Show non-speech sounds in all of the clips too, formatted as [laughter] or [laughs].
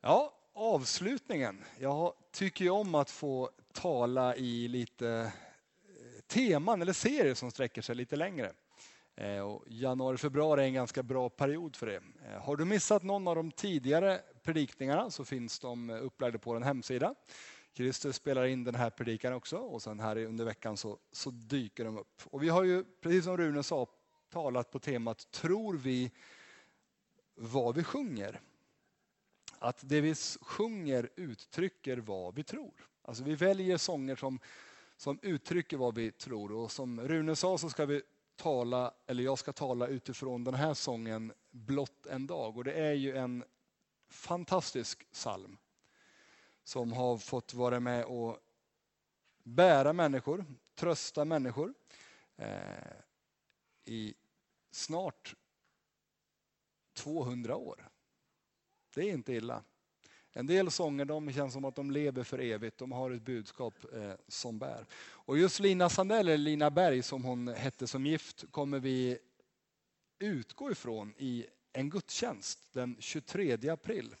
Ja, avslutningen. Jag tycker ju om att få tala i lite eh, teman eller serier som sträcker sig lite längre. Eh, och januari, februari är en ganska bra period för det. Eh, har du missat någon av de tidigare predikningarna så finns de upplagda på en hemsida. Christer spelar in den här predikan också och sen här under veckan så, så dyker de upp. Och vi har ju, precis som Rune sa, talat på temat Tror vi vad vi sjunger? Att det vi sjunger uttrycker vad vi tror. Alltså vi väljer sånger som, som uttrycker vad vi tror och som Rune sa så ska vi tala, eller jag ska tala utifrån den här sången Blott en dag och det är ju en fantastisk psalm som har fått vara med och bära människor, trösta människor eh, i snart 200 år. Det är inte illa. En del sånger de känns som att de lever för evigt. De har ett budskap eh, som bär. Och just Lina Sandell, eller Lina Berg som hon hette som gift, kommer vi utgå ifrån i en gudstjänst den 23 april.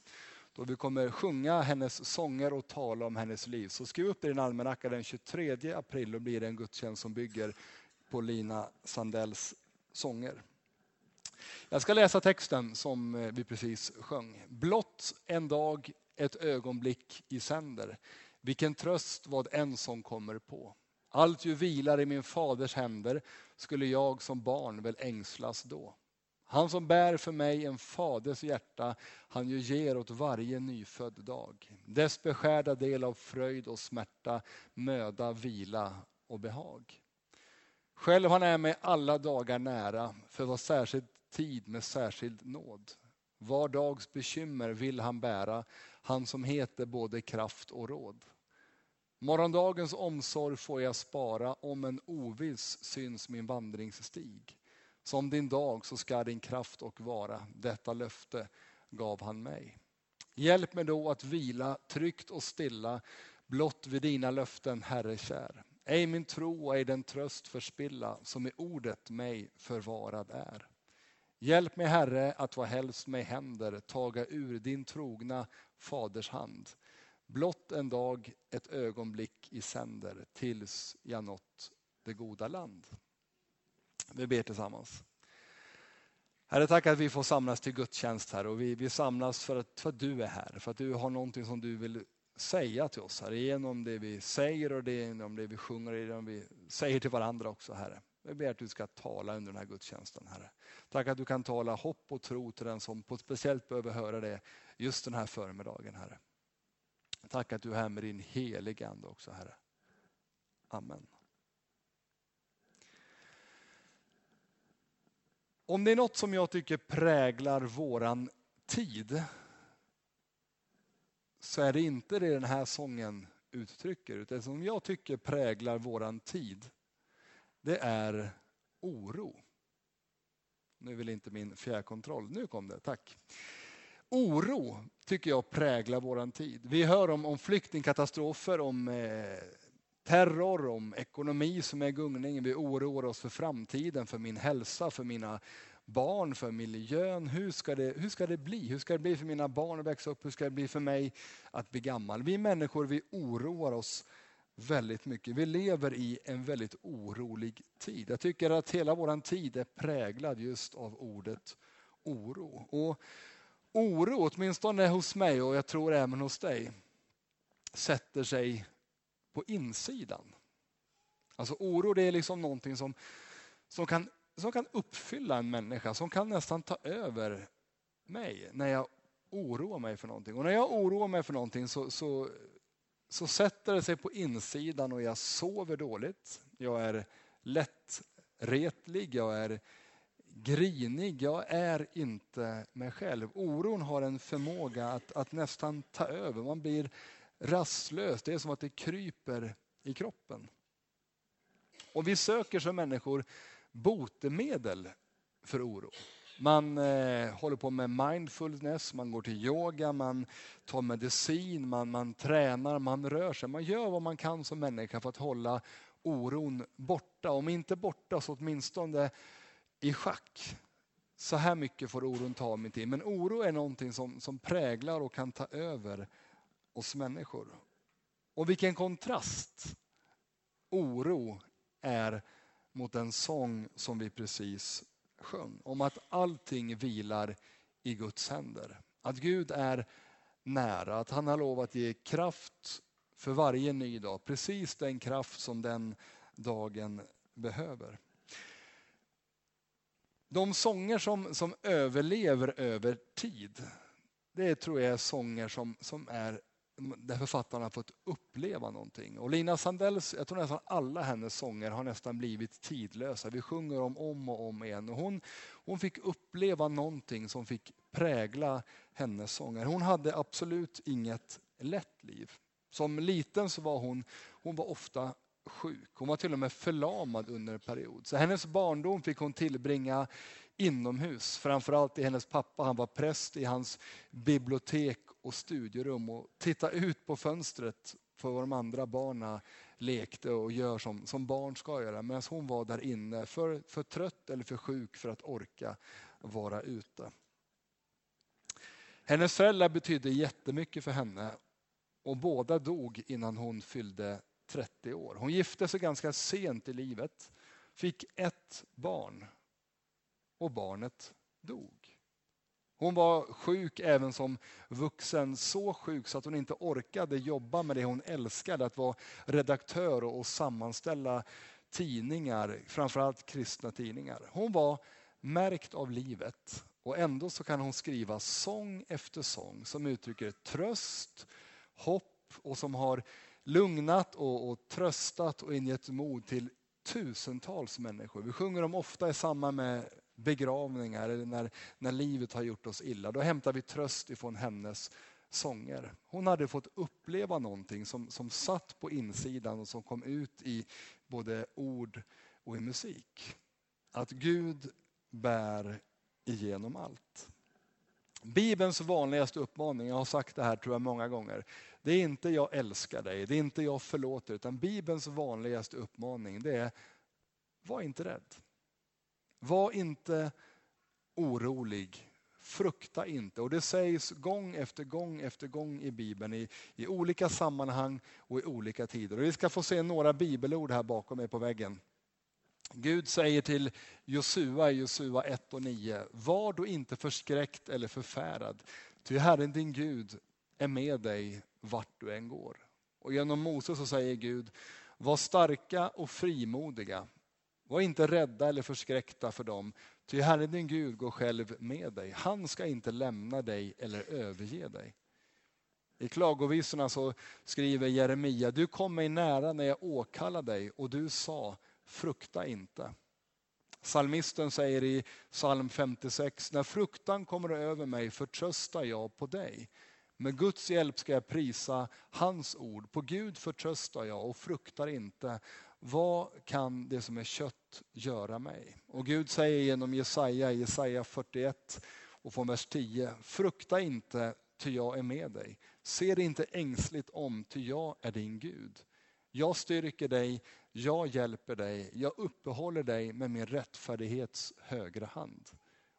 Då vi kommer sjunga hennes sånger och tala om hennes liv. Så skriv upp det i din almanacka den 23 april Då blir det en gudstjänst som bygger på Lina Sandells sånger. Jag ska läsa texten som eh, vi precis sjöng. Blott en dag, ett ögonblick i sänder. Vilken tröst vad en som kommer på. Allt ju vilar i min faders händer skulle jag som barn väl ängslas då. Han som bär för mig en faders hjärta, han ju ger åt varje nyfödd dag. Dess beskärda del av fröjd och smärta, möda, vila och behag. Själv han är mig alla dagar nära, för vad särskilt tid med särskild nåd. Var dags bekymmer vill han bära, han som heter både kraft och råd. Morgondagens omsorg får jag spara, om en oviss syns min vandringsstig. Som din dag så ska din kraft och vara, detta löfte gav han mig. Hjälp mig då att vila tryggt och stilla, blott vid dina löften, Herre kär. Ej min tro, ej den tröst förspilla, som i ordet mig förvarad är. Hjälp mig Herre att vad helst mig händer taga ur din trogna faders hand. Blott en dag, ett ögonblick i sänder tills jag nått det goda land. Vi ber tillsammans. Herre, tack att vi får samlas till gudstjänst här och vi, vi samlas för att, för att du är här, för att du har någonting som du vill säga till oss här genom det vi säger och det, genom det vi sjunger och det vi säger till varandra också Herre. Jag ber att du ska tala under den här gudstjänsten Herre. Tack att du kan tala hopp och tro till den som på ett speciellt behöver höra det just den här förmiddagen Herre. Tack att du är här med din heliga Ande också Herre. Amen. Om det är något som jag tycker präglar våran tid så är det inte det den här sången uttrycker. Utan det som jag tycker präglar våran tid det är oro. Nu vill inte min fjärrkontroll. Nu kom det, tack. Oro tycker jag präglar våran tid. Vi hör om, om flyktingkatastrofer, om eh, terror, om ekonomi som är gungning. Vi oroar oss för framtiden, för min hälsa, för mina barn, för miljön. Hur ska, det, hur ska det bli? Hur ska det bli för mina barn att växa upp? Hur ska det bli för mig att bli gammal? Vi människor vi oroar oss väldigt mycket. Vi lever i en väldigt orolig tid. Jag tycker att hela vår tid är präglad just av ordet oro. Och oro, åtminstone hos mig och jag tror även hos dig, sätter sig på insidan. Alltså oro det är liksom någonting som, som, kan, som kan uppfylla en människa, som kan nästan ta över mig när jag oroar mig för någonting. Och när jag oroar mig för någonting så, så, så sätter det sig på insidan och jag sover dåligt. Jag är lättretlig, jag är grinig, jag är inte mig själv. Oron har en förmåga att, att nästan ta över. Man blir rastlös. Det är som att det kryper i kroppen. Och vi söker som människor botemedel för oro. Man eh, håller på med mindfulness, man går till yoga, man tar medicin, man, man tränar, man rör sig. Man gör vad man kan som människa för att hålla oron borta. Om inte borta så åtminstone i schack. så här mycket får oron ta min tid. Men oro är någonting som, som präglar och kan ta över oss människor. Och vilken kontrast oro är mot den sång som vi precis sjöng. Om att allting vilar i Guds händer. Att Gud är nära, att han har lovat ge kraft för varje ny dag. Precis den kraft som den dagen behöver. De sånger som, som överlever över tid, det tror jag är sånger som, som är där författarna har fått uppleva någonting. Och Lina Sandells, jag tror nästan alla hennes sånger har nästan blivit tidlösa. Vi sjunger dem om och om igen. Och hon, hon fick uppleva någonting som fick prägla hennes sånger. Hon hade absolut inget lätt liv. Som liten så var hon, hon var ofta sjuk. Hon var till och med förlamad under en period. Så hennes barndom fick hon tillbringa inomhus. Framförallt i hennes pappa, han var präst i hans bibliotek och studierum och titta ut på fönstret för vad de andra barnen lekte och gör som, som barn ska göra. Medan hon var där inne för, för trött eller för sjuk för att orka vara ute. Hennes föräldrar betydde jättemycket för henne och båda dog innan hon fyllde 30 år. Hon gifte sig ganska sent i livet, fick ett barn och barnet dog. Hon var sjuk även som vuxen, så sjuk så att hon inte orkade jobba med det hon älskade, att vara redaktör och sammanställa tidningar, framförallt kristna tidningar. Hon var märkt av livet och ändå så kan hon skriva sång efter sång som uttrycker tröst, hopp och som har lugnat och, och tröstat och ingett mod till tusentals människor. Vi sjunger dem ofta i samband med begravningar eller när, när livet har gjort oss illa. Då hämtar vi tröst ifrån hennes sånger. Hon hade fått uppleva någonting som, som satt på insidan och som kom ut i både ord och i musik. Att Gud bär igenom allt. Bibelns vanligaste uppmaning, jag har sagt det här tror jag många gånger, det är inte jag älskar dig, det är inte jag förlåter, utan Bibelns vanligaste uppmaning det är var inte rädd. Var inte orolig, frukta inte. Och det sägs gång efter gång efter gång i Bibeln i, i olika sammanhang och i olika tider. Och vi ska få se några bibelord här bakom mig på väggen. Gud säger till Josua i Josua 1 och 9, var då inte förskräckt eller förfärad, ty Herren din Gud är med dig vart du än går. Och genom Moses så säger Gud, var starka och frimodiga, var inte rädda eller förskräckta för dem, ty Herren din Gud går själv med dig. Han ska inte lämna dig eller överge dig. I klagovisorna så skriver Jeremia, du kom mig nära när jag åkallade dig och du sa, frukta inte. Salmisten säger i psalm 56, när fruktan kommer över mig förtröstar jag på dig. Med Guds hjälp ska jag prisa hans ord. På Gud förtröstar jag och fruktar inte. Vad kan det som är kött göra mig? Och Gud säger genom Jesaja, Jesaja 41 och från vers 10. Frukta inte, ty jag är med dig. Se dig inte ängsligt om, ty jag är din Gud. Jag styrker dig, jag hjälper dig, jag uppehåller dig med min rättfärdighets högra hand.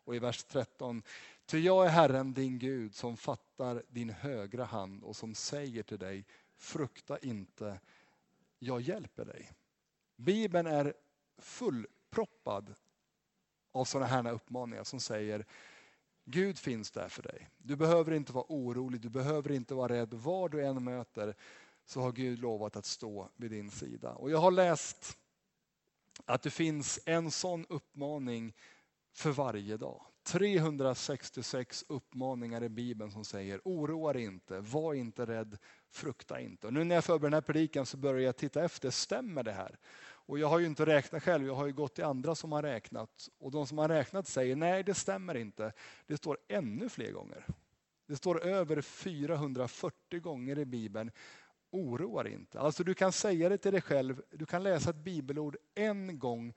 Och i vers 13. Ty jag är Herren din Gud som fattar din högra hand och som säger till dig, frukta inte, jag hjälper dig. Bibeln är fullproppad av sådana här uppmaningar som säger Gud finns där för dig. Du behöver inte vara orolig, du behöver inte vara rädd. Var du än möter så har Gud lovat att stå vid din sida. Och jag har läst att det finns en sån uppmaning för varje dag. 366 uppmaningar i Bibeln som säger oroa dig inte, var inte rädd, frukta inte. Och nu när jag förbereder den här predikan så börjar jag titta efter, stämmer det här? Och jag har ju inte räknat själv, jag har ju gått till andra som har räknat. Och de som har räknat säger nej det stämmer inte. Det står ännu fler gånger. Det står över 440 gånger i Bibeln, oroa dig inte. Alltså du kan säga det till dig själv, du kan läsa ett bibelord en gång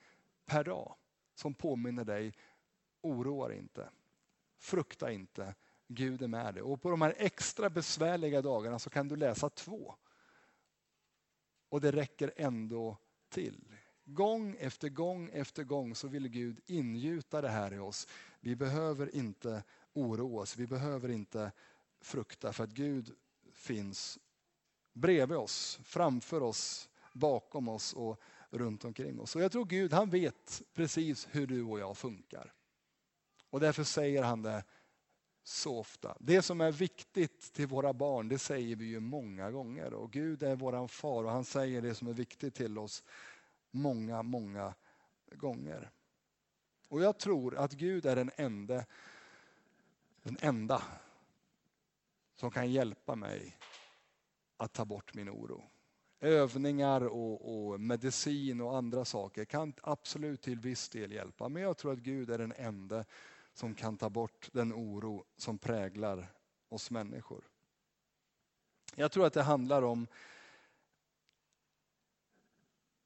per dag som påminner dig, oroa dig inte. Frukta inte, Gud är med dig. Och på de här extra besvärliga dagarna så kan du läsa två. Och det räcker ändå till. Gång efter gång efter gång så vill Gud ingjuta det här i oss. Vi behöver inte oroa oss, vi behöver inte frukta för att Gud finns bredvid oss, framför oss, bakom oss och runt omkring oss. Och jag tror Gud han vet precis hur du och jag funkar. Och därför säger han det så ofta. Det som är viktigt till våra barn, det säger vi ju många gånger. Och Gud är våran far och han säger det som är viktigt till oss många, många gånger. Och jag tror att Gud är den enda, den enda som kan hjälpa mig att ta bort min oro. Övningar och, och, medicin och andra saker kan absolut till viss del hjälpa. Men jag tror att Gud är den enda som kan ta bort den oro som präglar oss människor. Jag tror att det handlar om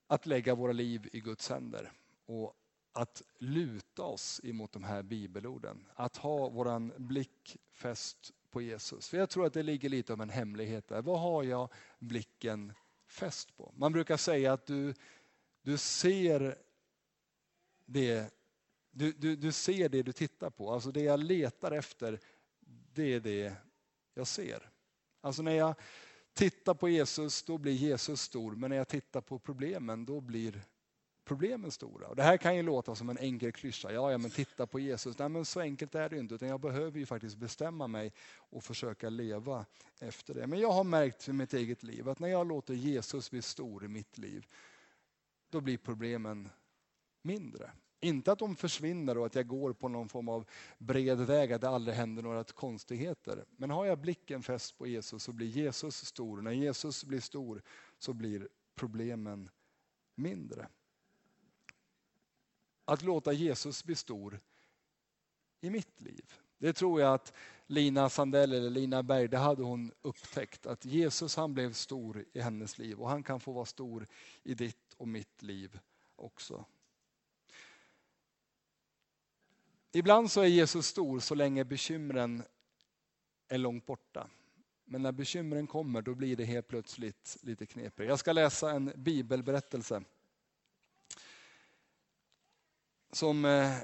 att lägga våra liv i Guds händer och att luta oss emot de här bibelorden. Att ha våran blick fäst på Jesus. För jag tror att det ligger lite av en hemlighet där. Vad har jag blicken fäst på? Man brukar säga att du, du ser det du, du, du ser det du tittar på. Alltså det jag letar efter, det är det jag ser. Alltså när jag tittar på Jesus, då blir Jesus stor. Men när jag tittar på problemen, då blir problemen stora. Och det här kan ju låta som en enkel klyscha. Ja, ja, men titta på Jesus. Nej, men så enkelt är det inte. Utan jag behöver ju faktiskt bestämma mig och försöka leva efter det. Men jag har märkt i mitt eget liv att när jag låter Jesus bli stor i mitt liv, då blir problemen mindre. Inte att de försvinner och att jag går på någon form av bred väg, att det aldrig händer några konstigheter. Men har jag blicken fäst på Jesus så blir Jesus stor. När Jesus blir stor så blir problemen mindre. Att låta Jesus bli stor i mitt liv. Det tror jag att Lina Sandell eller Lina Berg, det hade hon upptäckt. Att Jesus han blev stor i hennes liv och han kan få vara stor i ditt och mitt liv också. Ibland så är Jesus stor så länge bekymren är långt borta. Men när bekymren kommer då blir det helt plötsligt lite knepigt. Jag ska läsa en bibelberättelse. Som eh,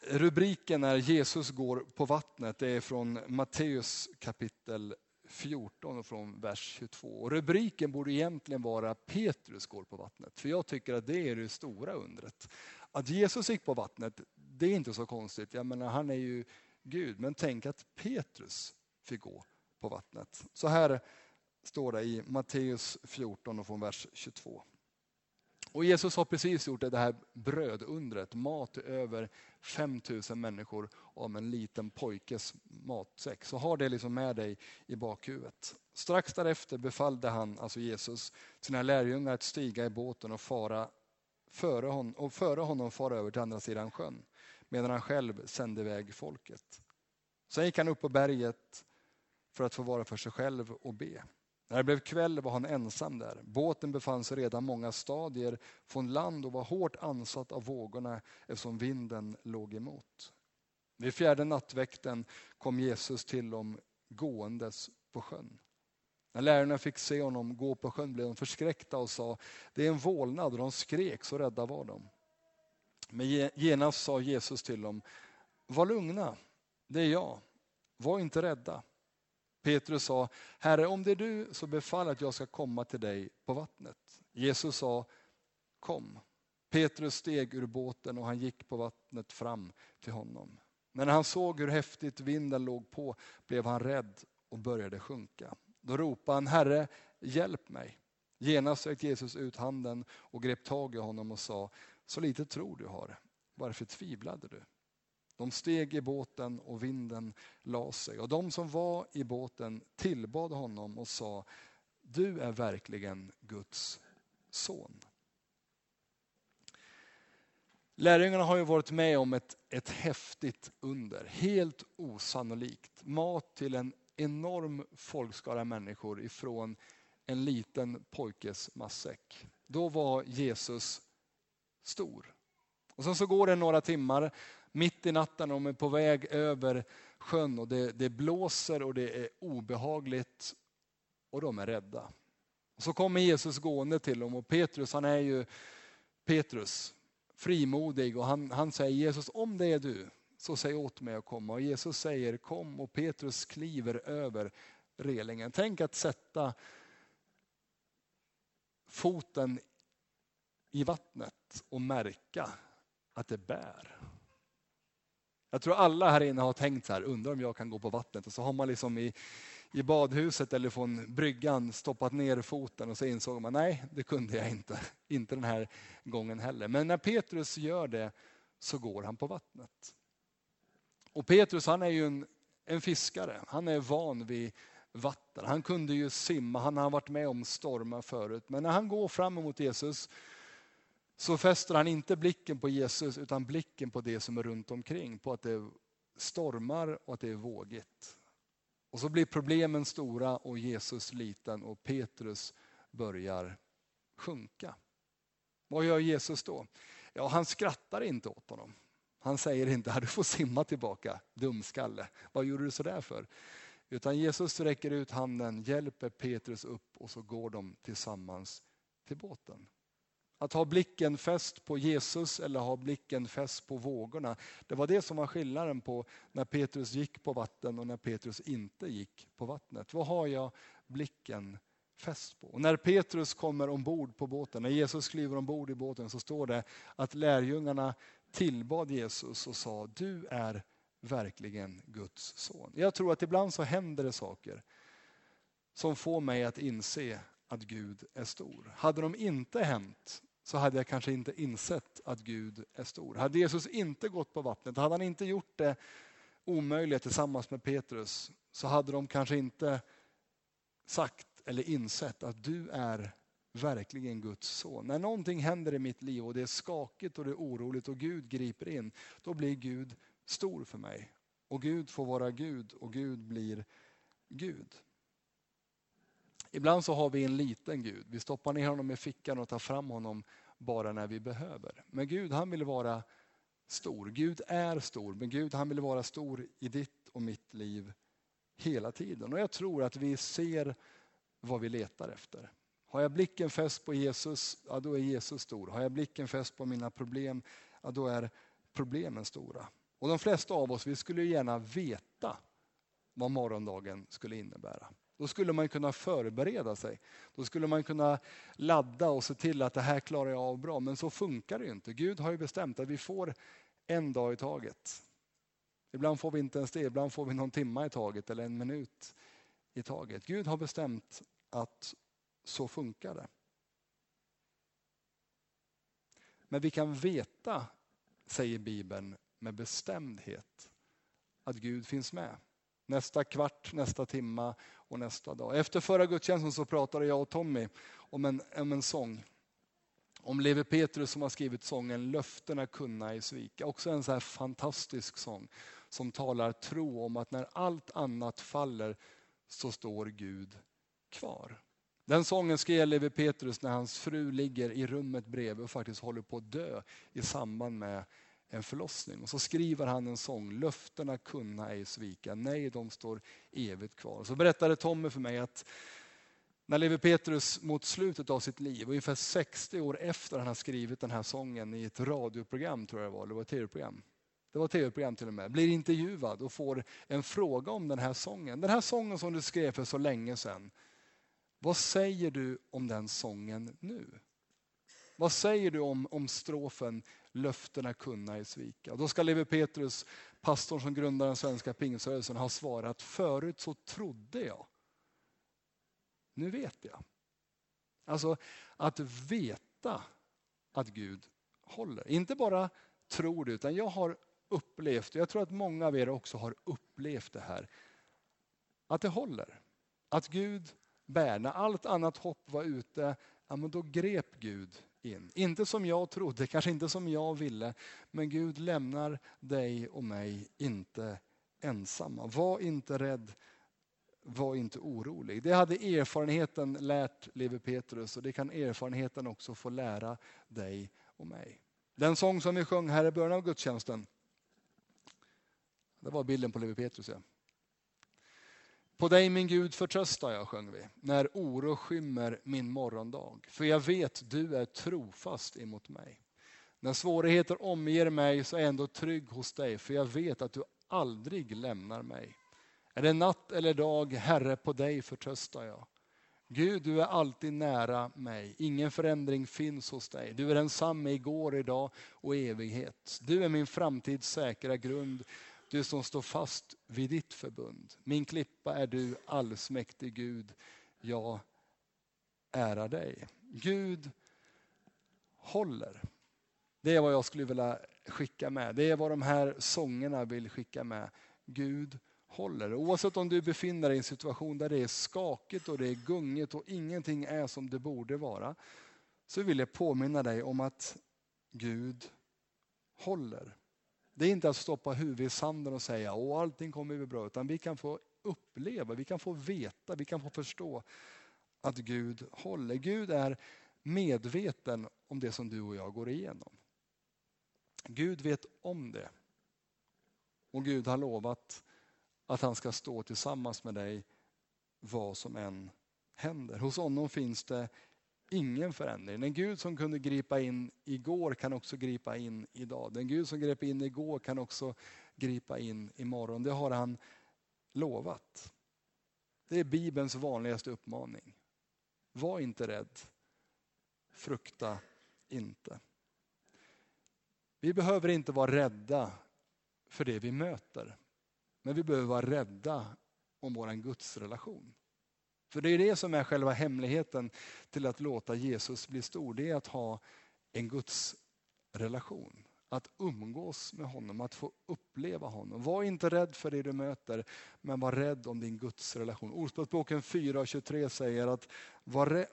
rubriken är Jesus går på vattnet. Det är från Matteus kapitel 14 och från vers 22. Och rubriken borde egentligen vara Petrus går på vattnet. För jag tycker att det är det stora undret. Att Jesus gick på vattnet, det är inte så konstigt. Jag menar, han är ju Gud. Men tänk att Petrus fick gå på vattnet. Så här står det i Matteus 14 och från vers 22. Och Jesus har precis gjort det här brödundret, mat till över 5000 människor om en liten pojkes matsäck. Så ha det liksom med dig i bakhuvudet. Strax därefter befallde han, alltså Jesus, sina lärjungar att stiga i båten och fara före honom, och före honom fara över till andra sidan sjön medan han själv sände iväg folket. Sen gick han upp på berget för att få vara för sig själv och be. När det blev kväll var han ensam där. Båten befann sig redan många stadier från land och var hårt ansatt av vågorna eftersom vinden låg emot. Vid fjärde nattväkten kom Jesus till dem gåendes på sjön. När lärarna fick se honom gå på sjön blev de förskräckta och sa, det är en vålnad och de skrek, så rädda var de. Men genast sa Jesus till dem, var lugna, det är jag, var inte rädda. Petrus sa, Herre om det är du så befall att jag ska komma till dig på vattnet. Jesus sa, kom. Petrus steg ur båten och han gick på vattnet fram till honom. Men när han såg hur häftigt vinden låg på blev han rädd och började sjunka. Då ropade han, Herre, hjälp mig. Genast sträckte Jesus ut handen och grep tag i honom och sa, så lite tro du har, varför tvivlade du? De steg i båten och vinden la sig och de som var i båten tillbad honom och sa, du är verkligen Guds son. Lärjungarna har ju varit med om ett, ett häftigt under, helt osannolikt. Mat till en enorm folkskara människor ifrån en liten pojkes matsäck. Då var Jesus stor. Och sen så går det några timmar, mitt i natten, och de är på väg över sjön och det, det blåser och det är obehagligt och de är rädda. Och så kommer Jesus gående till dem och Petrus, han är ju Petrus, frimodig och han, han säger Jesus, om det är du, så säg åt mig att komma. Och Jesus säger kom och Petrus kliver över relingen. Tänk att sätta foten i vattnet och märka att det bär. Jag tror alla här inne har tänkt så här, undrar om jag kan gå på vattnet. Och så har man liksom i, i badhuset eller från bryggan stoppat ner foten och så insåg man, nej det kunde jag inte. [laughs] Inte den här gången heller. Men när Petrus gör det så går han på vattnet. Och Petrus han är ju en, en fiskare, han är van vid vatten. Han kunde ju simma, han har varit med om stormar förut. Men när han går fram emot Jesus så fäster han inte blicken på Jesus utan blicken på det som är runt omkring. På att det stormar och att det är vågigt. Och så blir problemen stora och Jesus liten och Petrus börjar sjunka. Vad gör Jesus då? Ja, han skrattar inte åt honom. Han säger inte, du får simma tillbaka, dumskalle. Vad gjorde du sådär för? Utan Jesus räcker ut handen, hjälper Petrus upp och så går de tillsammans till båten. Att ha blicken fäst på Jesus eller ha blicken fäst på vågorna. Det var det som var skillnaden på när Petrus gick på vatten och när Petrus inte gick på vattnet. Vad har jag blicken fäst på? Och när Petrus kommer ombord på båten, när Jesus kliver ombord i båten så står det att lärjungarna tillbad Jesus och sa du är verkligen Guds son. Jag tror att ibland så händer det saker som får mig att inse att Gud är stor. Hade de inte hänt så hade jag kanske inte insett att Gud är stor. Hade Jesus inte gått på vattnet, hade han inte gjort det omöjliga tillsammans med Petrus så hade de kanske inte sagt eller insett att du är verkligen Guds son. När någonting händer i mitt liv och det är skakigt och det är oroligt och Gud griper in, då blir Gud stor för mig. Och Gud får vara Gud och Gud blir Gud. Ibland så har vi en liten Gud. Vi stoppar ner honom i fickan och tar fram honom bara när vi behöver. Men Gud han vill vara stor. Gud är stor, men Gud han vill vara stor i ditt och mitt liv hela tiden. Och jag tror att vi ser vad vi letar efter. Har jag blicken fäst på Jesus, ja då är Jesus stor. Har jag blicken fäst på mina problem, ja då är problemen stora. Och de flesta av oss, vi skulle gärna veta vad morgondagen skulle innebära. Då skulle man kunna förbereda sig. Då skulle man kunna ladda och se till att det här klarar jag av bra. Men så funkar det inte. Gud har ju bestämt att vi får en dag i taget. Ibland får vi inte ens det, ibland får vi någon timma i taget eller en minut i taget. Gud har bestämt att så funkar det. Men vi kan veta, säger Bibeln med bestämdhet, att Gud finns med. Nästa kvart, nästa timma och nästa dag. Efter förra gudstjänsten så pratade jag och Tommy om en, om en sång. Om Levi Petrus som har skrivit sången Löftena kunna i svika. Också en så här fantastisk sång som talar tro om att när allt annat faller så står Gud kvar. Den sången skrev Levi Petrus när hans fru ligger i rummet bredvid och faktiskt håller på att dö i samband med en förlossning. Och så skriver han en sång, löftena kunna ej svika, nej de står evigt kvar. Så berättade Tommy för mig att när Lewi Petrus mot slutet av sitt liv, ungefär 60 år efter han har skrivit den här sången i ett radioprogram, tror jag det var, eller var ett tv-program. Det var ett tv-program till och med. Blir intervjuad och får en fråga om den här sången. Den här sången som du skrev för så länge sedan. Vad säger du om den sången nu? Vad säger du om, om strofen löftena kunna i svika? Då ska Levi Petrus, pastorn som grundar den svenska pingströrelsen, ha svarat förut så trodde jag. Nu vet jag. Alltså att veta att Gud håller. Inte bara tror det, utan jag har upplevt, jag tror att många av er också har upplevt det här, att det håller. Att Gud bär. När allt annat hopp var ute, ja, men då grep Gud in. Inte som jag trodde, kanske inte som jag ville, men Gud lämnar dig och mig inte ensamma. Var inte rädd, var inte orolig. Det hade erfarenheten lärt Levi Petrus och det kan erfarenheten också få lära dig och mig. Den sång som vi sjöng här i början av gudstjänsten, det var bilden på Levi Petrus. Ja. På dig min Gud förtröstar jag, sjöng vi, när oro skymmer min morgondag. För jag vet du är trofast emot mig. När svårigheter omger mig så är jag ändå trygg hos dig, för jag vet att du aldrig lämnar mig. Är det natt eller dag, Herre, på dig förtröstar jag. Gud, du är alltid nära mig. Ingen förändring finns hos dig. Du är densamme igår, idag och evighet. Du är min framtids säkra grund. Du som står fast vid ditt förbund. Min klippa är du, allsmäktig Gud. Jag ärar dig. Gud håller. Det är vad jag skulle vilja skicka med. Det är vad de här sångerna vill skicka med. Gud håller. Oavsett om du befinner dig i en situation där det är skakigt och det är gungigt och ingenting är som det borde vara. Så vill jag påminna dig om att Gud håller. Det är inte att stoppa huvudet i sanden och säga att allting kommer bli bra. Utan vi kan få uppleva, vi kan få veta, vi kan få förstå att Gud håller. Gud är medveten om det som du och jag går igenom. Gud vet om det. Och Gud har lovat att han ska stå tillsammans med dig vad som än händer. Hos honom finns det ingen förändring. Den Gud som kunde gripa in igår kan också gripa in idag. Den Gud som grep in igår kan också gripa in imorgon. Det har han lovat. Det är Bibelns vanligaste uppmaning. Var inte rädd. Frukta inte. Vi behöver inte vara rädda för det vi möter. Men vi behöver vara rädda om vår gudsrelation. För det är det som är själva hemligheten till att låta Jesus bli stor. Det är att ha en Guds relation. Att umgås med honom, att få uppleva honom. Var inte rädd för det du möter, men var rädd om din Guds relation. Ordspråksboken 4.23 säger att var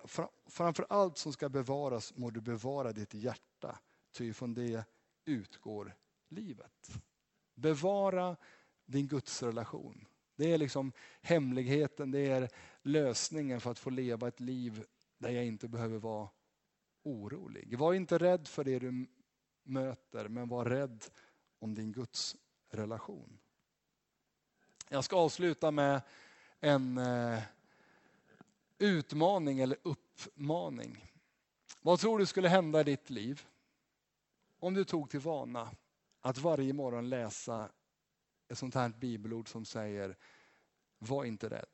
framför allt som ska bevaras må du bevara ditt hjärta, ty från det utgår livet. Bevara din Guds relation. Det är liksom hemligheten, det är lösningen för att få leva ett liv där jag inte behöver vara orolig. Var inte rädd för det du möter, men var rädd om din Guds relation. Jag ska avsluta med en eh, utmaning eller uppmaning. Vad tror du skulle hända i ditt liv om du tog till vana att varje morgon läsa ett sånt här bibelord som säger var inte rädd.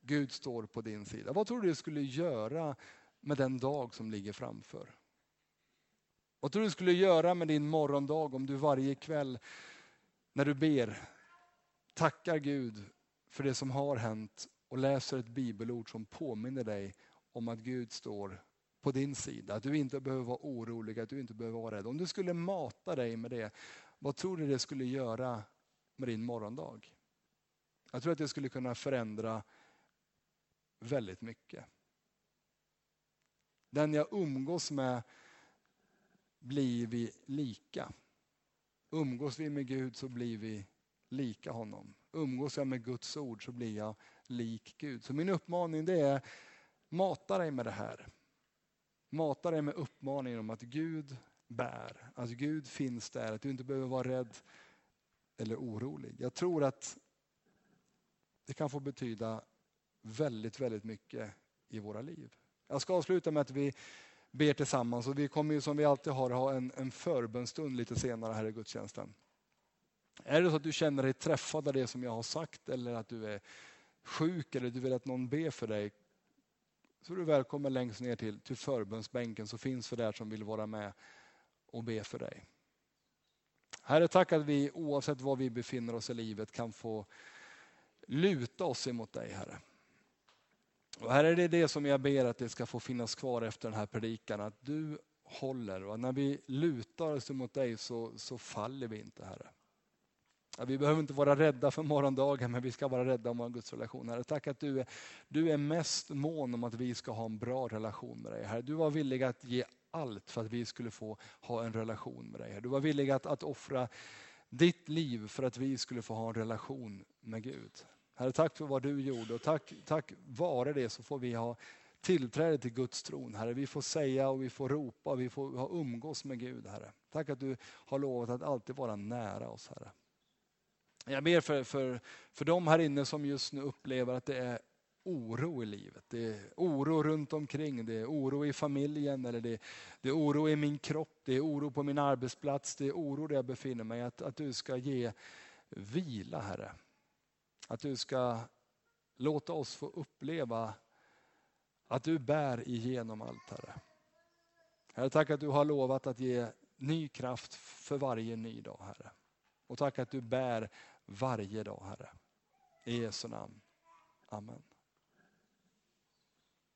Gud står på din sida. Vad tror du det skulle göra med den dag som ligger framför? Vad tror du skulle göra med din morgondag om du varje kväll när du ber tackar Gud för det som har hänt och läser ett bibelord som påminner dig om att Gud står på din sida. Att du inte behöver vara orolig, att du inte behöver vara rädd. Om du skulle mata dig med det, vad tror du det skulle göra med din morgondag. Jag tror att det skulle kunna förändra väldigt mycket. Den jag umgås med blir vi lika. Umgås vi med Gud så blir vi lika honom. Umgås jag med Guds ord så blir jag lik Gud. Så min uppmaning det är, mata dig med det här. Mata dig med uppmaningen om att Gud bär, att Gud finns där, att du inte behöver vara rädd eller orolig. Jag tror att det kan få betyda väldigt, väldigt mycket i våra liv. Jag ska avsluta med att vi ber tillsammans och vi kommer ju som vi alltid har ha en, en förbönstund lite senare här i gudstjänsten. Är det så att du känner dig träffad av det som jag har sagt eller att du är sjuk eller du vill att någon ber för dig så är du välkommen längst ner till, till förbönsbänken så finns vi där som vill vara med och be för dig. Herre, tack att vi oavsett var vi befinner oss i livet kan få luta oss emot dig, Herre. Och Herre, det är det som jag ber att det ska få finnas kvar efter den här predikan, att du håller och när vi lutar oss emot dig så, så faller vi inte, Herre. Vi behöver inte vara rädda för morgondagen, men vi ska vara rädda om vår Guds relation, Herre, tack att du är, du är mest mån om att vi ska ha en bra relation med dig. Herre, du var villig att ge allt för att vi skulle få ha en relation med dig. Du var villig att, att offra ditt liv för att vi skulle få ha en relation med Gud. Herre, tack för vad du gjorde och tack, tack vare det så får vi ha tillträde till Guds tron. Herre, vi får säga och vi får ropa och vi får ha umgås med Gud. Herre. Tack att du har lovat att alltid vara nära oss. Herre. Jag ber för, för, för de här inne som just nu upplever att det är oro i livet. Det är oro runt omkring, det är oro i familjen, eller det, det är oro i min kropp, det är oro på min arbetsplats, det är oro där jag befinner mig. Att, att du ska ge vila Herre. Att du ska låta oss få uppleva att du bär igenom allt Herre. Herre, tack att du har lovat att ge ny kraft för varje ny dag Herre. Och tack att du bär varje dag Herre. I Jesu namn. Amen.